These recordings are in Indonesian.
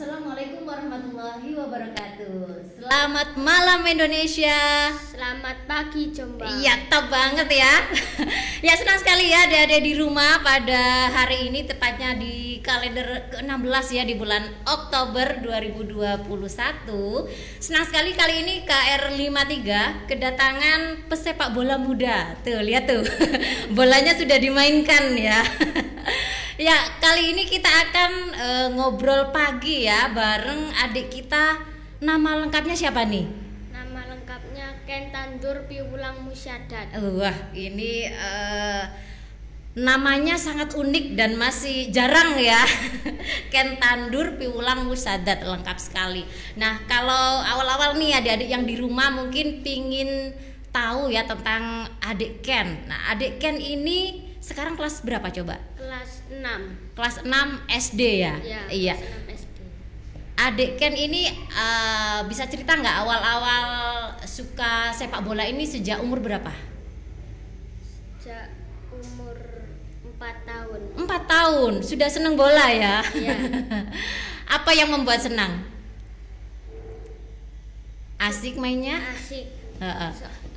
Assalamualaikum warahmatullahi wabarakatuh. Selamat malam Indonesia. Selamat pagi Jombang. Iya, top banget ya. ya senang sekali ya ada di rumah pada hari ini tepatnya di kalender ke-16 ya di bulan Oktober 2021. Senang sekali kali ini KR53 kedatangan pesepak bola muda. Tuh, lihat tuh. Bolanya sudah dimainkan ya. Ya, kali ini kita akan e, ngobrol pagi ya bareng adik kita. Nama lengkapnya siapa nih? Nama lengkapnya Ken Tandur Piwulang Musyadat. Wah, ini e, namanya sangat unik dan masih jarang ya. Ken Tandur Piwulang Musadat lengkap sekali. Nah, kalau awal-awal nih adik-adik yang di rumah mungkin pingin tahu ya tentang adik Ken. Nah, adik Ken ini sekarang kelas berapa coba? Kelas 6. Kelas 6 SD ya? Ya, iya. Kelas 6 SD. Adik Ken ini uh, bisa cerita nggak awal-awal suka sepak bola ini sejak umur berapa? Sejak umur 4 tahun. 4 tahun, sudah seneng bola ya? Iya. Apa yang membuat senang? Asik mainnya? Asik. Heeh. So-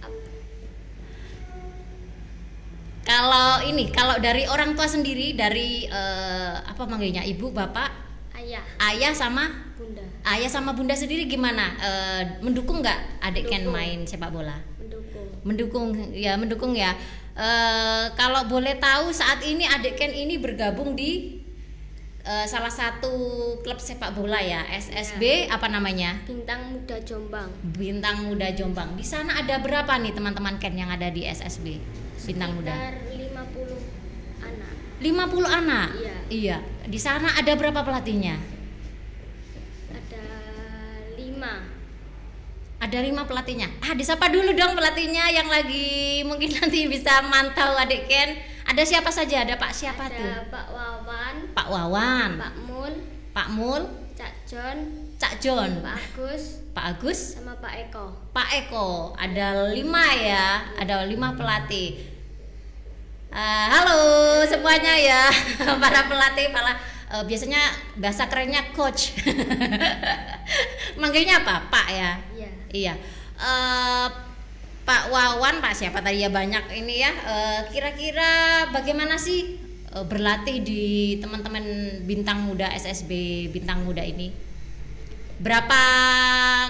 Kalau ini, kalau dari orang tua sendiri, dari eh, apa manggilnya, ibu, bapak, ayah, ayah sama bunda ayah sama bunda sendiri gimana? Eh, mendukung nggak adik Ken main sepak bola? mendukung. mendukung ya mendukung ya Eh, kalau boleh tahu saat ini adik Ken ini bergabung di eh, salah satu klub sepak bola ya SSB apa namanya? Bintang Muda Jombang. Bintang Muda Jombang. Di sana ada berapa nih teman-teman Ken yang ada di SSB Bintang Muda. Sekitar 50 anak. 50 anak? Iya. iya. Di sana ada berapa pelatihnya? Ada 5. ada lima pelatihnya? Ah disapa dulu dong pelatihnya yang lagi mungkin nanti bisa mantau adik Ken ada siapa saja? Ada Pak siapa ada tuh? Pak Wawan, Pak Wawan Pak Mul, Pak Mul, Cak John, Cak John, Pak Agus, Pak Agus, sama Pak Eko. Pak Eko. Ada lima ya, ada lima pelatih. Ah, halo semuanya ya, para pelatih, para eh, biasanya bahasa kerennya coach. Manggilnya apa? Pak ya. Iya. Iya. Eh, Pak Wawan, Pak siapa tadi ya banyak ini ya. Kira-kira bagaimana sih eh, berlatih di teman-teman bintang muda SSB bintang muda ini? Berapa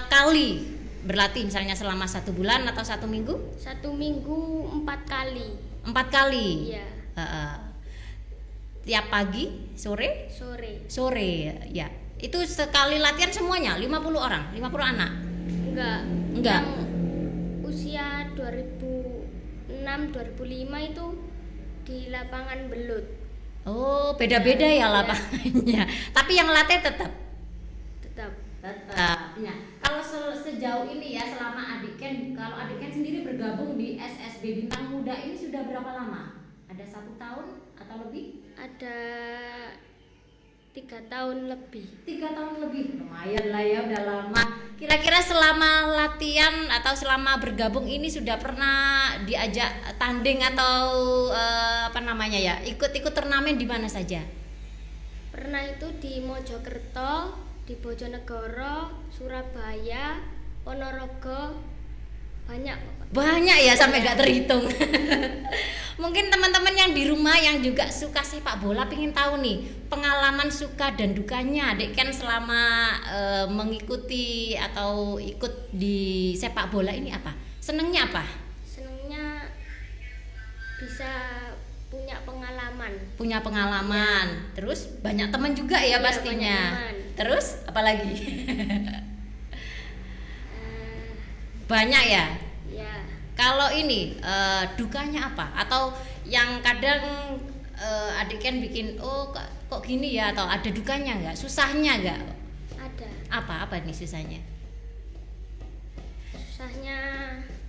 kali berlatih misalnya selama satu bulan atau satu minggu? Satu minggu empat kali. Empat kali. Iya. Heeh. tiap pagi, sore, Sore. sore ya. Itu sekali latihan semuanya 50 orang, 50 anak. Enggak. Enggak. Yang usia 2006 2005 itu di lapangan belut. Oh, beda-beda ya Iya. lapangannya. Tapi yang latih tetap. Tetap Tetap. Nah, kalau se- sejauh ini ya selama adik Ken, kalau adik Ken sendiri bergabung di SSB Bintang Muda ini sudah berapa lama? Ada satu tahun atau lebih? ada tiga tahun lebih. Tiga tahun lebih. Lumayan lah ya, udah lama. Kira-kira selama latihan atau selama bergabung ini sudah pernah diajak tanding atau eh, apa namanya ya? Ikut-ikut turnamen di mana saja? Pernah itu di Mojokerto, di Bojonegoro, Surabaya, Ponorogo, banyak. Banyak ya sampai nggak terhitung. Mungkin teman-teman yang di rumah yang juga suka sepak bola pengen tahu nih pengalaman suka dan dukanya adik kan selama eh, mengikuti atau ikut di sepak bola ini apa? Senengnya apa? Senengnya bisa punya pengalaman. Punya pengalaman. Terus banyak teman juga ya Iya, pastinya. Terus apalagi? Eh, banyak ya. Kalau ini eh, dukanya apa? Atau yang kadang eh, adik kan bikin oh kok, kok gini ya atau ada dukanya nggak? Susahnya nggak? ada. Apa apa nih susahnya? Susahnya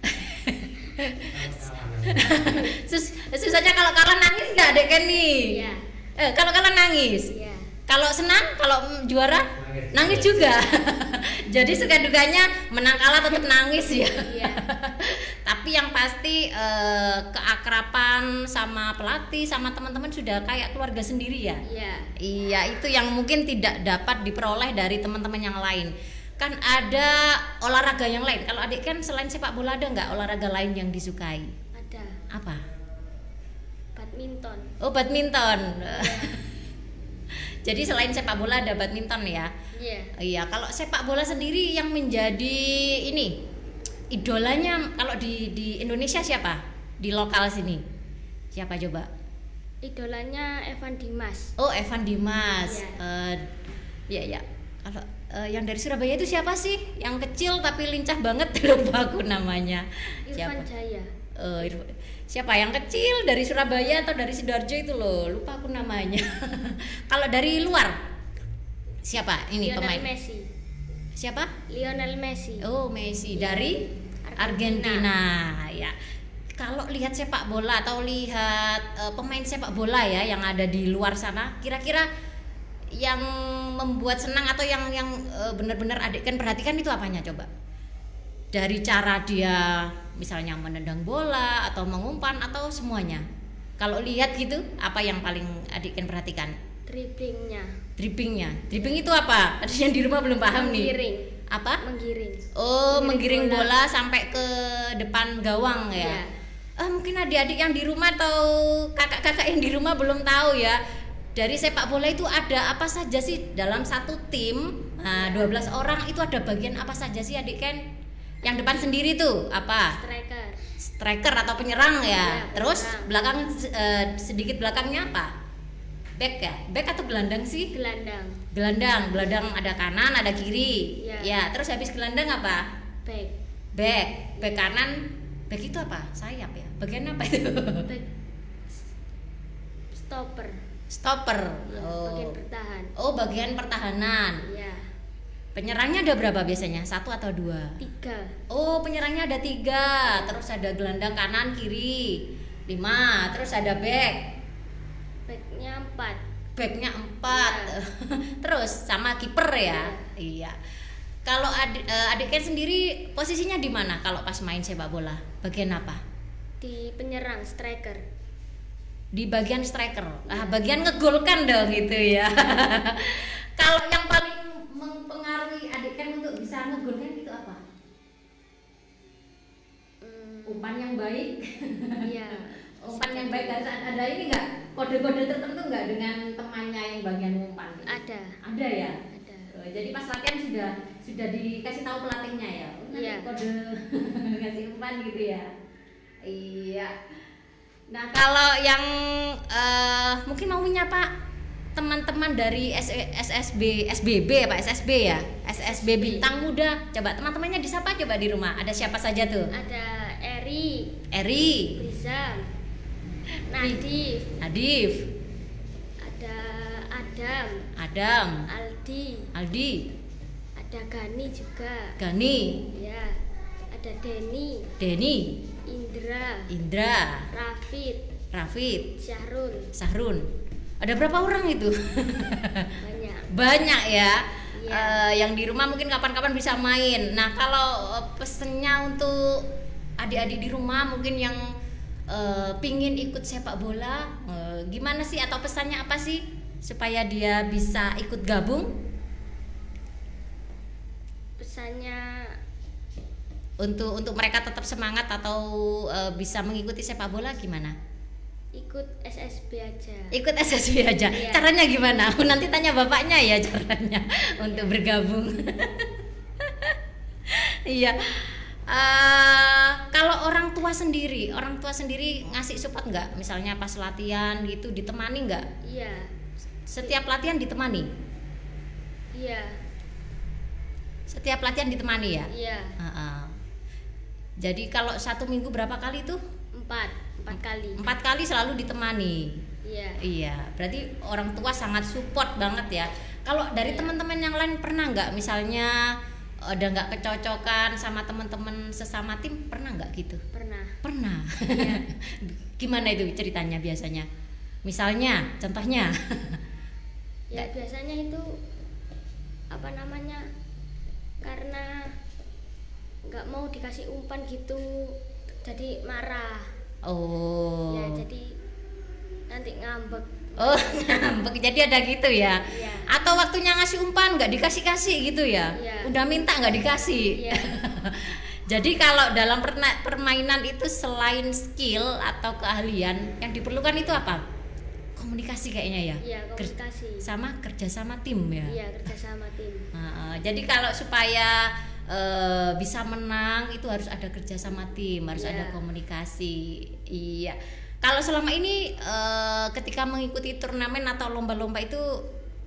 Sus, susahnya kalau kalah nangis nggak adik kan nih? Iya. Eh, kalau kalah nangis? ya, Kalau senang, kalau juara nangis, juga. Jadi suka dukanya menang kalah tetap nangis ya. Iya. Tapi yang pasti eh, keakraban sama pelatih sama teman-teman sudah kayak keluarga sendiri ya. Iya. Iya, itu yang mungkin tidak dapat diperoleh dari teman-teman yang lain. Kan ada olahraga yang lain. Kalau adik kan selain sepak bola ada nggak olahraga lain yang disukai? Ada Apa? badminton. Oh, badminton. Jadi selain sepak bola ada badminton ya. Iya. Iya, kalau sepak bola sendiri yang menjadi ini idolanya kalau di di Indonesia siapa? Di lokal sini. Siapa coba? Idolanya Evan Dimas. Oh, Evan Dimas. Iya. Eh, Iya, ya. Kalau eh, yang dari Surabaya itu siapa sih? Yang kecil tapi lincah banget lupa aku namanya. Irfan Siapa? Jaya. Irfan- siapa yang kecil dari Surabaya atau dari sidoarjo itu loh? Lupa aku namanya. Kalau dari luar siapa ini Lionel pemain? Messi. Siapa? Lionel Messi. Oh, Messi dari Argentina. Argentina. Ya. Kalau lihat sepak bola atau lihat eh, pemain sepak bola ya yang ada di luar sana, kira-kira yang membuat senang atau yang yang eh, benar-benar adik kan perhatikan itu apanya coba? Dari cara dia misalnya menendang bola atau mengumpan atau semuanya. Kalau lihat gitu, apa yang paling adik kan perhatikan? Dribblingnya. Dribbingnya. Dribbing itu apa? Ada yang di rumah belum paham nih. Menggiring. Apa? Menggiring. Oh, Menggiring menggiring bola. sampai ke depan gawang ya. Iya. Ah, mungkin adik-adik yang di rumah atau kakak-kakak yang di rumah belum tahu ya. Dari sepak bola itu ada apa saja sih dalam satu tim? Nah, 12 orang itu ada bagian apa saja sih adik Ken? Yang depan sendiri tuh apa? Striker. Striker atau penyerang ya. Iya, Terus penyerang. belakang eh, sedikit belakangnya apa? Back ya? Back atau gelandang sih? Gelandang. Gelandang, gelandang ada kanan, ada kiri. Iya. Ya, terus habis gelandang apa? Back. Back, back kanan, back itu apa? Sayap ya. Bagian apa itu? Back. Stopper. Stopper. Ya, Oh. bagian bertahan. Oh, bagian pertahanan. Iya. Penyerangnya ada berapa biasanya? Satu atau dua? Tiga. Oh, penyerangnya ada tiga. Terus ada gelandang kanan, kiri. Lima. Terus ada back. Backnya empat. Backnya empat. Terus sama kiper ya? Iya. Kalau adik, eh, adik Ken sendiri posisinya di mana kalau pas main sepak bola? Bagian apa? Di penyerang striker. Di bagian striker. Ah, bagian ngegolkan dong gitu ya. kalau yang paling Umpan yang baik. Iya. umpan yang baik harus ada ini enggak? Kode-kode tertentu enggak dengan temannya yang bagian umpan? Ada. Ada ya? Ada. Oh, jadi pas latihan sudah sudah dikasih tahu pelatihnya ya oh, Iya. kode ngasih umpan gitu ya iya nah kalau yang eh, mungkin mau menyapa teman-teman dari SSB SBB apa SSB ya SSB Bintang Muda coba teman-temannya disapa coba di rumah ada siapa saja tuh Ada Eri, Eri. Rizam, Nadif, Adif. Ada Adam, Adam. Aldi, Aldi. Ada Gani juga. Gani. Ya. Ada Denny, Denny. Indra, Indra. Rafid, Rafid. Syahrul. Sahrun. Ada berapa orang itu? Banyak. Banyak ya. Eh, yang di rumah mungkin kapan-kapan bisa main. Nah, kalau pesennya untuk adik-adik di rumah mungkin yang eh, pingin ikut sepak bola, eh, gimana sih atau pesannya apa sih supaya dia bisa ikut gabung Pesannya untuk untuk mereka tetap semangat atau eh, bisa mengikuti sepak bola gimana? ikut SSB aja. Ikut SSB aja. Iya. Caranya gimana? Nanti tanya bapaknya ya caranya untuk bergabung. iya. Tua sendiri, orang tua sendiri ngasih support nggak? Misalnya pas latihan gitu ditemani nggak? Iya. Setiap latihan ditemani. Iya. Setiap latihan ditemani ya. Iya. Heeh. Jadi kalau satu minggu berapa kali tuh? Empat. Empat kali. Empat kali selalu ditemani. Iya. Iya, berarti orang tua sangat support banget ya. Kalau dari Iya. teman-teman yang lain pernah nggak, misalnya ada nggak kecocokan sama teman-teman sesama tim, pernah nggak gitu? Pernah. Pernah. Iya. Gimana itu ceritanya biasanya? Misalnya, contohnya, Ya biasanya itu apa namanya? Karena nggak mau dikasih umpan gitu, jadi marah. Oh. Ya jadi nanti ngambek. Oh, ngambek. Jadi ada gitu ya. Iya. Atau waktunya ngasih umpan nggak dikasih-kasih gitu ya? Iya. Udah minta nggak dikasih. Iya. Jadi kalau dalam permainan itu selain skill atau keahlian yang diperlukan itu apa? Komunikasi kayaknya ya. Iya Ker- komunikasi. sama kerja sama tim ya. Iya kerja sama tim. Nah, jadi kalau supaya eh, bisa menang itu harus ada kerja sama tim, harus Iya. ada komunikasi. Iya. Kalau selama ini eh, ketika mengikuti turnamen atau lomba-lomba itu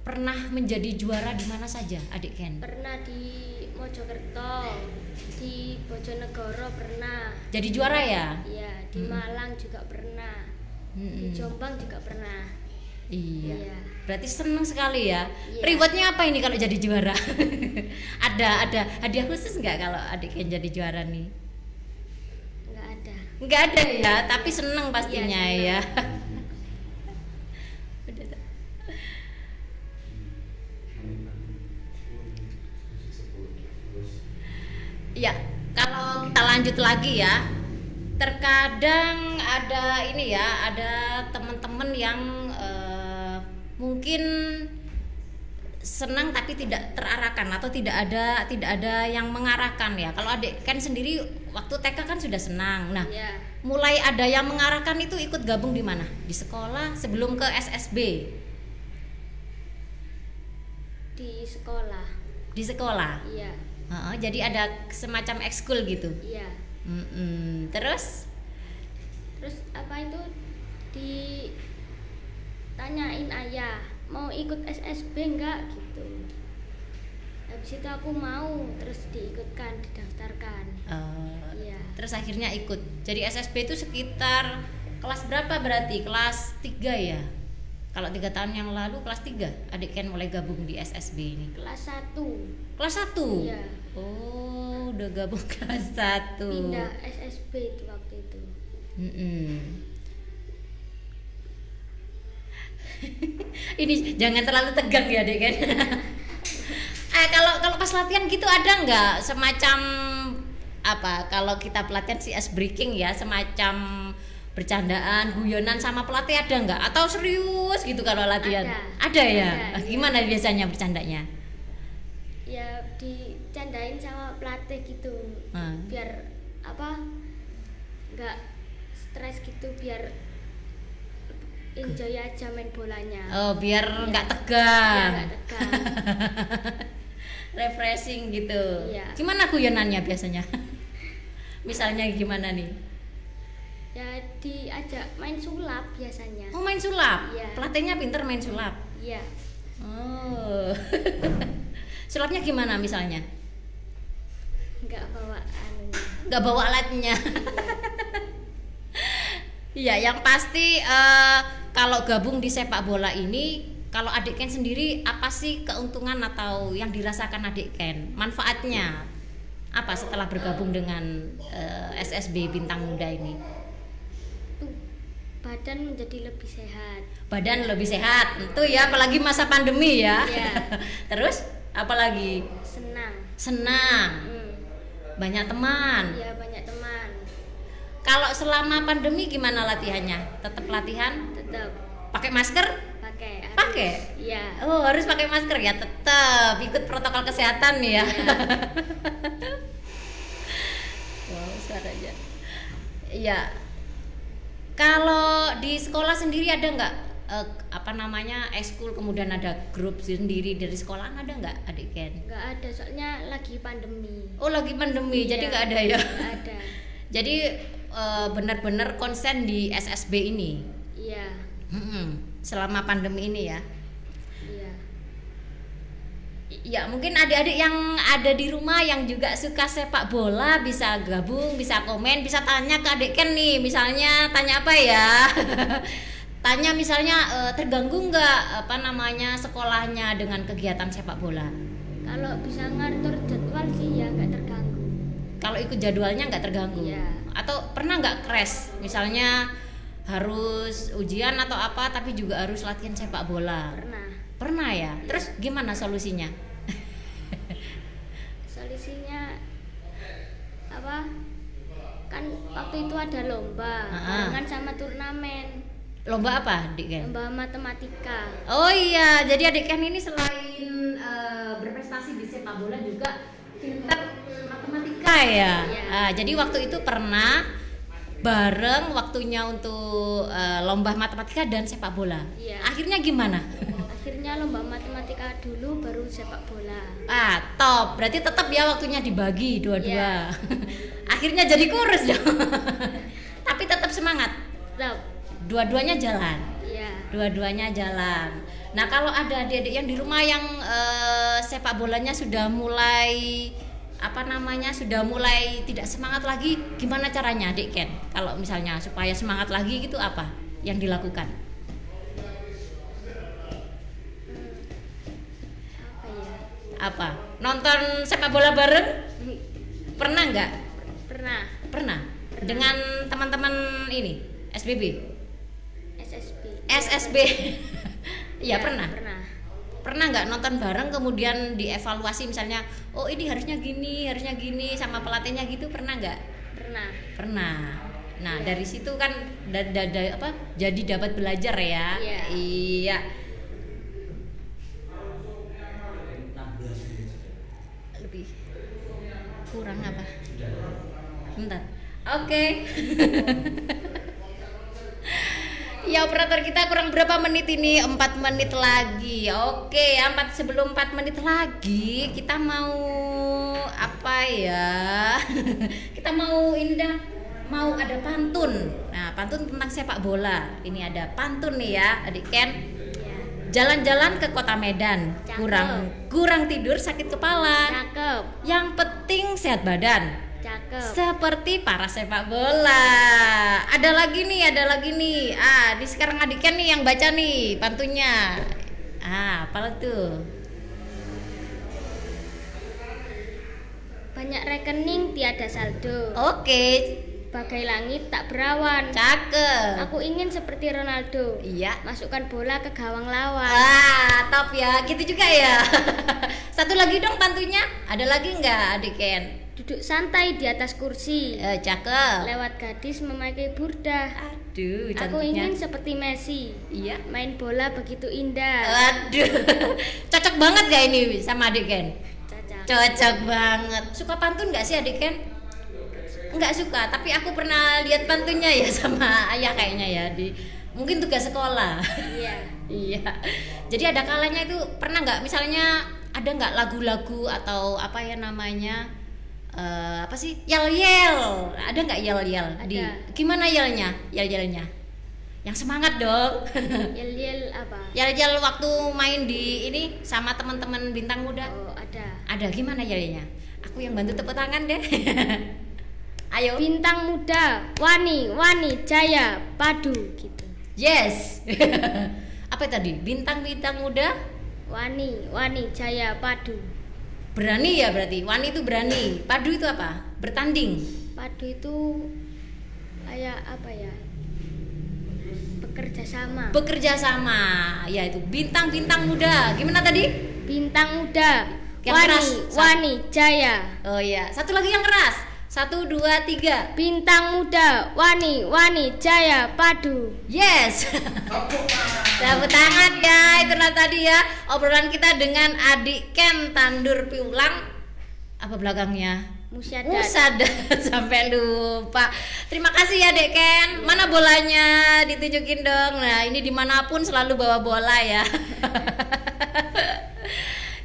pernah menjadi juara di mana saja, Adik Ken? Pernah di Mojokerto, di Bojonegoro pernah. Jadi juara ya? Iya di Mm-mm. Malang juga pernah. Di Mm-mm. Jombang juga pernah. Iya. Iya. Berarti seneng sekali ya. Iya. Rewardnya apa ini kalau jadi juara? ada ada hadiah khusus nggak kalau adik Ken jadi juara nih? Nggak ada. Ya, tapi seneng pastinya Iya, ya. seneng. Udah, tak? Ya, kalau kita lanjut lagi ya. Terkadang ada ini ya, ada teman-teman yang eh, mungkin senang tapi tidak terarahkan atau tidak ada tidak ada yang mengarahkan ya. Kalau adik kan sendiri waktu TK kan sudah senang. Nah, Iya. mulai ada yang mengarahkan itu ikut gabung di mana? Di sekolah sebelum ke SSB. Di sekolah. Di sekolah. Iya. Heeh, jadi ada semacam ekskul gitu. Iya. Mm-mm. Terus Terus apa itu ditanyain ayah mau ikut SSB enggak gitu. Habis itu aku mau terus diikutkan didaftarkan. eh, Iya. terus akhirnya ikut. Jadi SSB itu sekitar kelas berapa berarti? Kelas 3 ya. Kalau tiga tahun yang lalu kelas 3 adik Ken mulai gabung di SSB ini. Kelas 1 Kelas 1. Iya. Oh, udah gabung kelas 1. pindah SSB itu waktu itu. Mm-mm. Ini jangan terlalu tegang ya, Dek kan. eh kalau kalau pas latihan gitu ada nggak semacam apa? Kalau kita pelatihan si ice breaking ya, semacam bercandaan, guyonan sama pelatih ada nggak? Atau serius gitu kalau latihan? Ada. ya. Ada, iya. Gimana biasanya bercandanya? Ya dicandain sama pelatih gitu. Hmm. Biar apa? Enggak stres gitu biar enjoy aja main bolanya. Oh, biar Iya. nggak Biar tegang. nggak tegang. refreshing gitu. Iya. Gimana guyonannya biasanya? Misalnya gimana nih? ya diajak main sulap biasanya. Oh main sulap. Iya. Pelatihnya pinter main sulap. Iya. Oh. Sulapnya gimana misalnya? Enggak bawa. Nggak bawa alatnya. Iya, yang pasti eh, kalau gabung di sepak bola ini, kalau adik Ken sendiri apa sih keuntungan atau yang dirasakan adik Ken? Manfaatnya apa setelah bergabung dengan eh, SSB Bintang Muda ini? Badan menjadi lebih sehat. badan lebih sehat tentu ya apalagi masa pandemi ya Iya. terus apalagi Senang. senang Hmm. banyak teman Iya banyak. Kalau selama pandemi gimana latihannya tetap latihan Tetap pakai masker pakai. Pakai? Iya. oh harus pakai masker ya tetap ikut protokol kesehatan ya Iya. wow suaranya iya kalau di sekolah sendiri ada nggak eh, apa namanya ekskul kemudian ada grup sendiri dari sekolah ada nggak adik Ken Enggak ada soalnya lagi pandemi. Oh lagi pandemi, jadi Iya, nggak ada ya? nggak ada. Jadi eh, benar-benar konsen di SSB ini, Iya. Mm-mm. selama pandemi ini ya. Iya. Ya mungkin adik-adik yang ada di rumah yang juga suka sepak bola bisa gabung, bisa komen, bisa tanya ke adik Ken nih, misalnya tanya apa ya? tanya misalnya eh, terganggu nggak apa namanya sekolahnya dengan kegiatan sepak bola? Kalau bisa ngatur Kalau ikut jadwalnya nggak terganggu? Iya. Atau pernah nggak crash? Misalnya harus ujian atau apa, tapi juga harus latihan sepak bola. Pernah. Pernah ya? Terus gimana solusinya? Solusinya apa? Kan waktu itu ada lomba, Ah. barengan sama turnamen, Lomba apa, Dik Ken? lomba matematika. Oh iya, jadi adik Ken ini selain eh, berprestasi di sepak bola juga pintar matematika ya. Iya. Ah, jadi waktu itu pernah bareng waktunya untuk eh, lomba matematika dan sepak bola. Iya. Akhirnya gimana? Akhirnya lomba matematika dulu baru sepak bola. Ah, top. Berarti tetap ya waktunya dibagi dua-dua. Iya. Akhirnya jadi kurus dong. Tapi tetap semangat. Dua-duanya jalan. Iya. Dua-duanya jalan. Nah, kalau ada adik-adik yang di rumah yang eh, sepak bolanya sudah mulai apa namanya sudah mulai tidak semangat lagi, gimana caranya, Adik Ken? Kalau misalnya supaya semangat lagi gitu apa yang dilakukan? Apa ya? Apa? Nonton sepak bola bareng? Pernah nggak? Pernah Pernah. Dengan teman-teman ini SBB, SSB. SSB. Iya pernah. Pernah. Pernah nggak nonton bareng kemudian dievaluasi misalnya oh ini harusnya gini harusnya gini sama pelatihnya gitu pernah nggak? Pernah. pernah. Nah dari situ kan da, da- da- apa jadi dapat belajar ya. Iya. iya. Lebih. Kurang apa? Bentar. Oke Ya operator kita kurang berapa menit ini? 4 menit lagi. Oke, ya 4 sebelum 4 menit lagi kita mau apa ya? kita mau ini dah mau ada pantun. Nah, pantun tentang sepak bola. Ini ada pantun nih ya, Adik Ken. Iya. Jalan-jalan ke kota Medan, Cakep. kurang kurang tidur sakit kepala. Cakep. Yang penting sehat badan. Cakep. Seperti para sepak bola. Ada lagi nih, ada lagi nih. Ah, di sekarang adiknya nih yang baca nih pantunya. Ah, apa tuh? Banyak rekening tiada saldo. Oke, Bagai langit tak berawan. cakep. Aku ingin seperti Ronaldo. Iya. Masukkan bola ke gawang lawan. Ah, top ya. Gitu juga ya. Satu lagi dong pantunya. Ada lagi nggak, adik Ken? Duduk santai di atas kursi. Eh, cakep. Lewat gadis memakai burdah. Aduh, Aku cantiknya. ingin seperti Messi. Iya. Main bola begitu indah. Aduh, cocok banget gak ini sama adik Ken? Caca. Cocok banget. Suka pantun nggak sih adik Ken? Nggak suka, tapi aku pernah lihat pantunnya ya sama ayah kayaknya ya di mungkin tugas sekolah. Iya. iya. Jadi ada kalanya itu pernah nggak misalnya ada nggak lagu-lagu atau apa ya namanya eh, apa sih? Yel yel ada nggak yel yel di Ada. gimana yelnya? Yel yelnya yang semangat dong. Yel yel apa? yel yel waktu main di ini sama teman-teman bintang muda. Oh ada. ada. Gimana yelnya aku yang bantu tepuk tangan deh. Ayo. Bintang muda, wani, wani, jaya, padu gitu. yes. Apa tadi? Bintang-bintang muda? Wani, wani, jaya, padu. Berani ya berarti? Wani itu berani. Padu itu apa? Bertanding. Padu itu kayak apa ya? Bekerja sama. bekerja sama. Ya itu bintang-bintang muda. Gimana tadi? Bintang muda, Yang wani, keras. wani, jaya. oh iya. Satu lagi yang keras satu dua tiga Bintang muda, wani, wani, jaya, padu. Yes. Tepuk tangan ya, itulah tadi ya obrolan kita dengan adik Ken Tandur Piulang. Apa belakangnya? Musyadat. Musadat sampai lupa. Terima kasih ya Dek Ken. Mana bolanya? Ditunjukin dong. Nah ini di mana pun selalu bawa bola ya.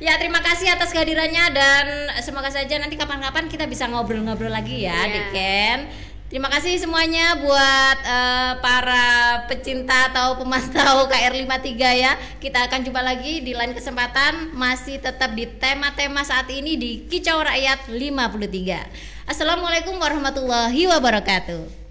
ya terima kasih atas kehadirannya dan semoga saja nanti kapan-kapan kita bisa ngobrol-ngobrol lagi ya Iya. Dek Ken. Terima kasih semuanya buat eh, para pecinta atau pemantau KR53 ya. Kita akan jumpa lagi di lain kesempatan masih tetap di tema-tema saat ini di Kicau Rakyat 53. Assalamualaikum warahmatullahi wabarakatuh.